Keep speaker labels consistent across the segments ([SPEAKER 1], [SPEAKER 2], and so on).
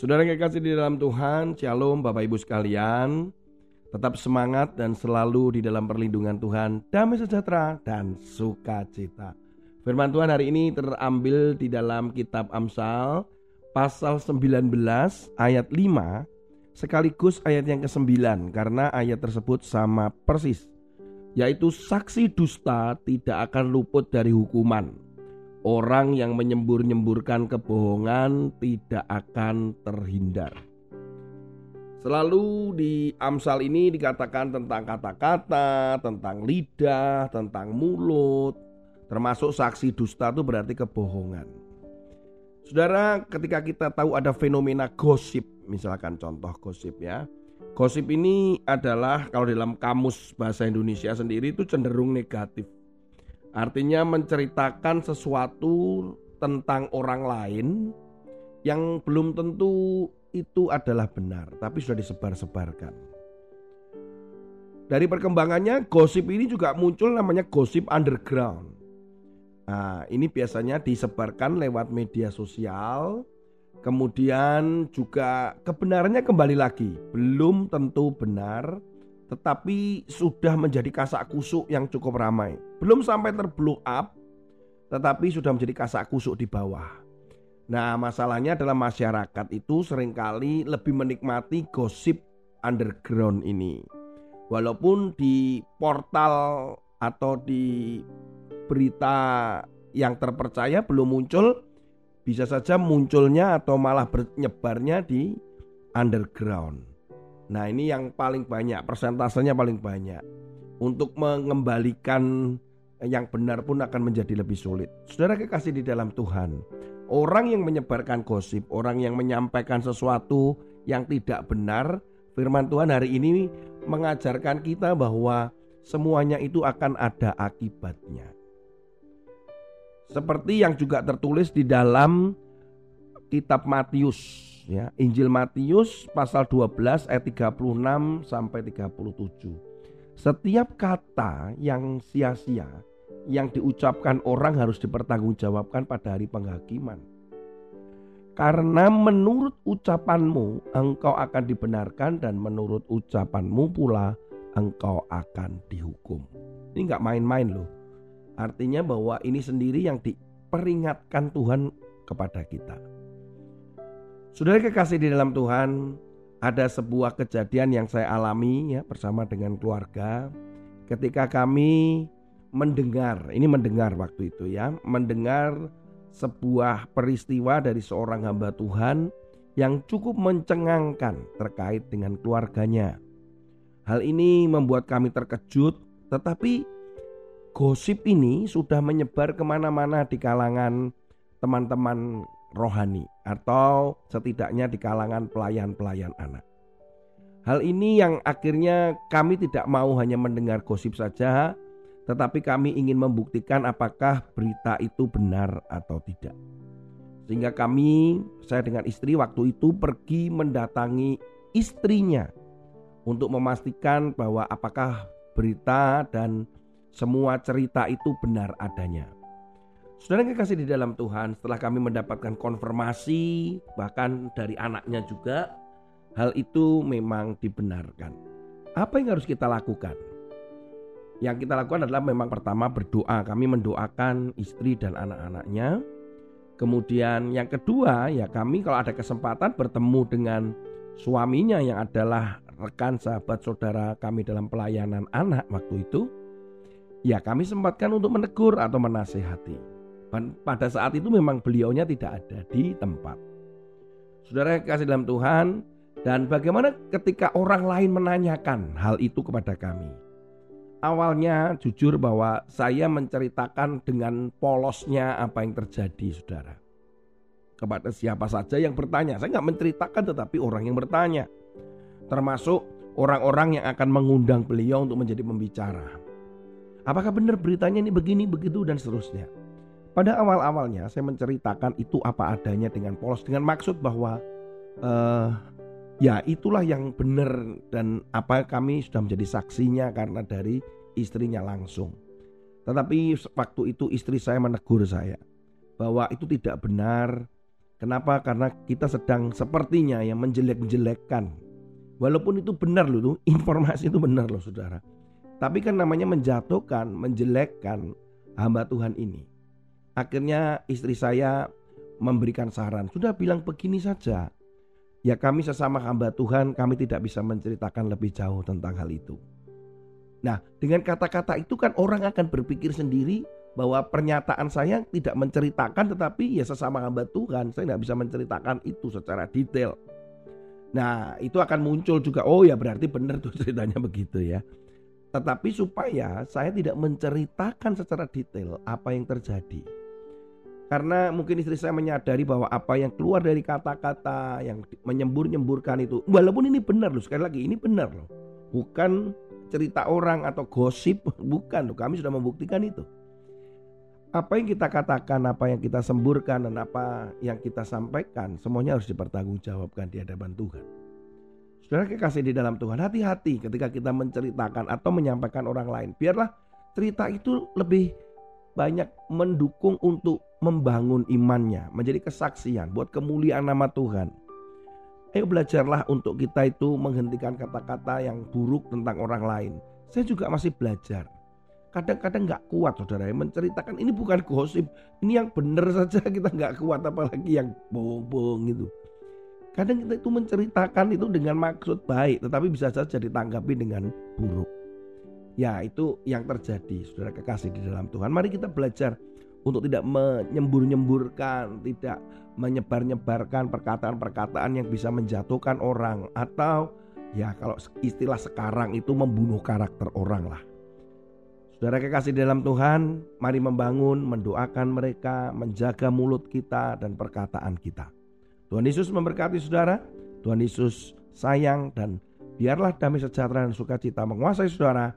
[SPEAKER 1] Saudara yang kasih di dalam Tuhan, Shalom Bapak Ibu sekalian. Tetap semangat dan selalu di dalam perlindungan Tuhan, damai sejahtera dan sukacita. Firman Tuhan hari ini terambil di dalam kitab Amsal pasal 19 ayat 5 sekaligus ayat yang ke-9 karena ayat tersebut sama persis yaitu saksi dusta tidak akan luput dari hukuman Orang yang menyembur-nyemburkan kebohongan tidak akan terhindar. Selalu di Amsal ini dikatakan tentang kata-kata, tentang lidah, tentang mulut, termasuk saksi dusta itu berarti kebohongan. Saudara, ketika kita tahu ada fenomena gosip, misalkan contoh gosip ya. Gosip ini adalah kalau dalam kamus bahasa Indonesia sendiri itu cenderung negatif Artinya menceritakan sesuatu tentang orang lain yang belum tentu itu adalah benar, tapi sudah disebar-sebarkan. Dari perkembangannya, gosip ini juga muncul namanya gosip underground. Nah, ini biasanya disebarkan lewat media sosial, kemudian juga kebenarannya kembali lagi, belum tentu benar, tetapi sudah menjadi kasak kusuk yang cukup ramai. Belum sampai terblow up, tetapi sudah menjadi kasak kusuk di bawah. Nah, masalahnya dalam masyarakat itu sering kali lebih menikmati gosip underground ini. Walaupun di portal atau di berita yang terpercaya belum muncul, bisa saja munculnya atau malah menyebarnya di underground. Nah ini yang paling banyak, persentasenya paling banyak. Untuk mengembalikan yang benar pun akan menjadi lebih sulit. Saudara kekasih di dalam Tuhan, orang yang menyebarkan gosip, orang yang menyampaikan sesuatu yang tidak benar, firman Tuhan hari ini mengajarkan kita bahwa semuanya itu akan ada akibatnya. Seperti yang juga tertulis di dalam kitab Matius ya. Injil Matius pasal 12 ayat 36 sampai 37. Setiap kata yang sia-sia yang diucapkan orang harus dipertanggungjawabkan pada hari penghakiman. Karena menurut ucapanmu engkau akan dibenarkan dan menurut ucapanmu pula engkau akan dihukum. Ini nggak main-main loh. Artinya bahwa ini sendiri yang diperingatkan Tuhan kepada kita. Saudara kekasih di dalam Tuhan, ada sebuah kejadian yang saya alami ya bersama dengan keluarga ketika kami mendengar, ini mendengar waktu itu ya, mendengar sebuah peristiwa dari seorang hamba Tuhan yang cukup mencengangkan terkait dengan keluarganya. Hal ini membuat kami terkejut, tetapi gosip ini sudah menyebar ke mana-mana di kalangan teman-teman rohani atau setidaknya di kalangan pelayan-pelayan anak. Hal ini yang akhirnya kami tidak mau hanya mendengar gosip saja, tetapi kami ingin membuktikan apakah berita itu benar atau tidak. Sehingga kami, saya dengan istri waktu itu pergi mendatangi istrinya untuk memastikan bahwa apakah berita dan semua cerita itu benar adanya. Saudara yang kekasih di dalam Tuhan, setelah kami mendapatkan konfirmasi bahkan dari anaknya juga, hal itu memang dibenarkan. Apa yang harus kita lakukan? Yang kita lakukan adalah memang pertama berdoa. Kami mendoakan istri dan anak-anaknya. Kemudian yang kedua ya kami kalau ada kesempatan bertemu dengan suaminya yang adalah rekan sahabat saudara kami dalam pelayanan anak waktu itu. Ya kami sempatkan untuk menegur atau menasehati. Pada saat itu memang beliaunya tidak ada di tempat. Saudara kasih dalam Tuhan, dan bagaimana ketika orang lain menanyakan hal itu kepada kami? Awalnya jujur bahwa saya menceritakan dengan polosnya apa yang terjadi saudara. Kepada siapa saja yang bertanya. Saya nggak menceritakan tetapi orang yang bertanya. Termasuk orang-orang yang akan mengundang beliau untuk menjadi pembicara. Apakah benar beritanya ini begini, begitu, dan seterusnya. Pada awal-awalnya saya menceritakan itu apa adanya dengan polos dengan maksud bahwa uh, ya itulah yang benar dan apa kami sudah menjadi saksinya karena dari istrinya langsung. Tetapi waktu itu istri saya menegur saya bahwa itu tidak benar Kenapa? Karena kita sedang sepertinya yang menjelek-jelekkan. Walaupun itu benar loh tuh, informasi itu benar loh saudara. Tapi kan namanya menjatuhkan, menjelekkan hamba Tuhan ini. Akhirnya istri saya memberikan saran, sudah bilang begini saja. Ya kami sesama hamba Tuhan, kami tidak bisa menceritakan lebih jauh tentang hal itu. Nah dengan kata-kata itu kan orang akan berpikir sendiri bahwa pernyataan saya tidak menceritakan tetapi ya sesama hamba Tuhan saya tidak bisa menceritakan itu secara detail. Nah itu akan muncul juga oh ya berarti benar tuh ceritanya begitu ya. Tetapi supaya saya tidak menceritakan secara detail apa yang terjadi. Karena mungkin istri saya menyadari bahwa apa yang keluar dari kata-kata yang menyembur-nyemburkan itu walaupun ini benar loh sekali lagi ini benar loh. Bukan cerita orang atau gosip bukan loh kami sudah membuktikan itu apa yang kita katakan, apa yang kita semburkan, dan apa yang kita sampaikan, semuanya harus dipertanggungjawabkan di hadapan Tuhan. Saudara kekasih di dalam Tuhan, hati-hati ketika kita menceritakan atau menyampaikan orang lain. Biarlah cerita itu lebih banyak mendukung untuk membangun imannya, menjadi kesaksian buat kemuliaan nama Tuhan. Ayo belajarlah untuk kita itu menghentikan kata-kata yang buruk tentang orang lain. Saya juga masih belajar kadang-kadang nggak kuat saudara ya menceritakan ini bukan gosip ini yang benar saja kita nggak kuat apalagi yang bohong-bohong itu kadang kita itu menceritakan itu dengan maksud baik tetapi bisa saja ditanggapi dengan buruk ya itu yang terjadi saudara kekasih di dalam Tuhan. Mari kita belajar untuk tidak menyembur-nyemburkan tidak menyebar-nyebarkan perkataan-perkataan yang bisa menjatuhkan orang atau ya kalau istilah sekarang itu membunuh karakter orang lah. Saudara kekasih dalam Tuhan, mari membangun, mendoakan mereka, menjaga mulut kita dan perkataan kita. Tuhan Yesus memberkati saudara, Tuhan Yesus sayang dan biarlah damai sejahtera dan sukacita menguasai saudara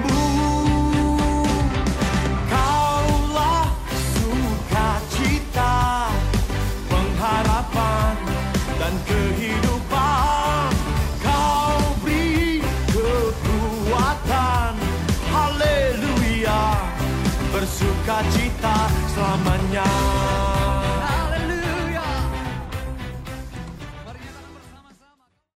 [SPEAKER 1] Bersukacita selamanya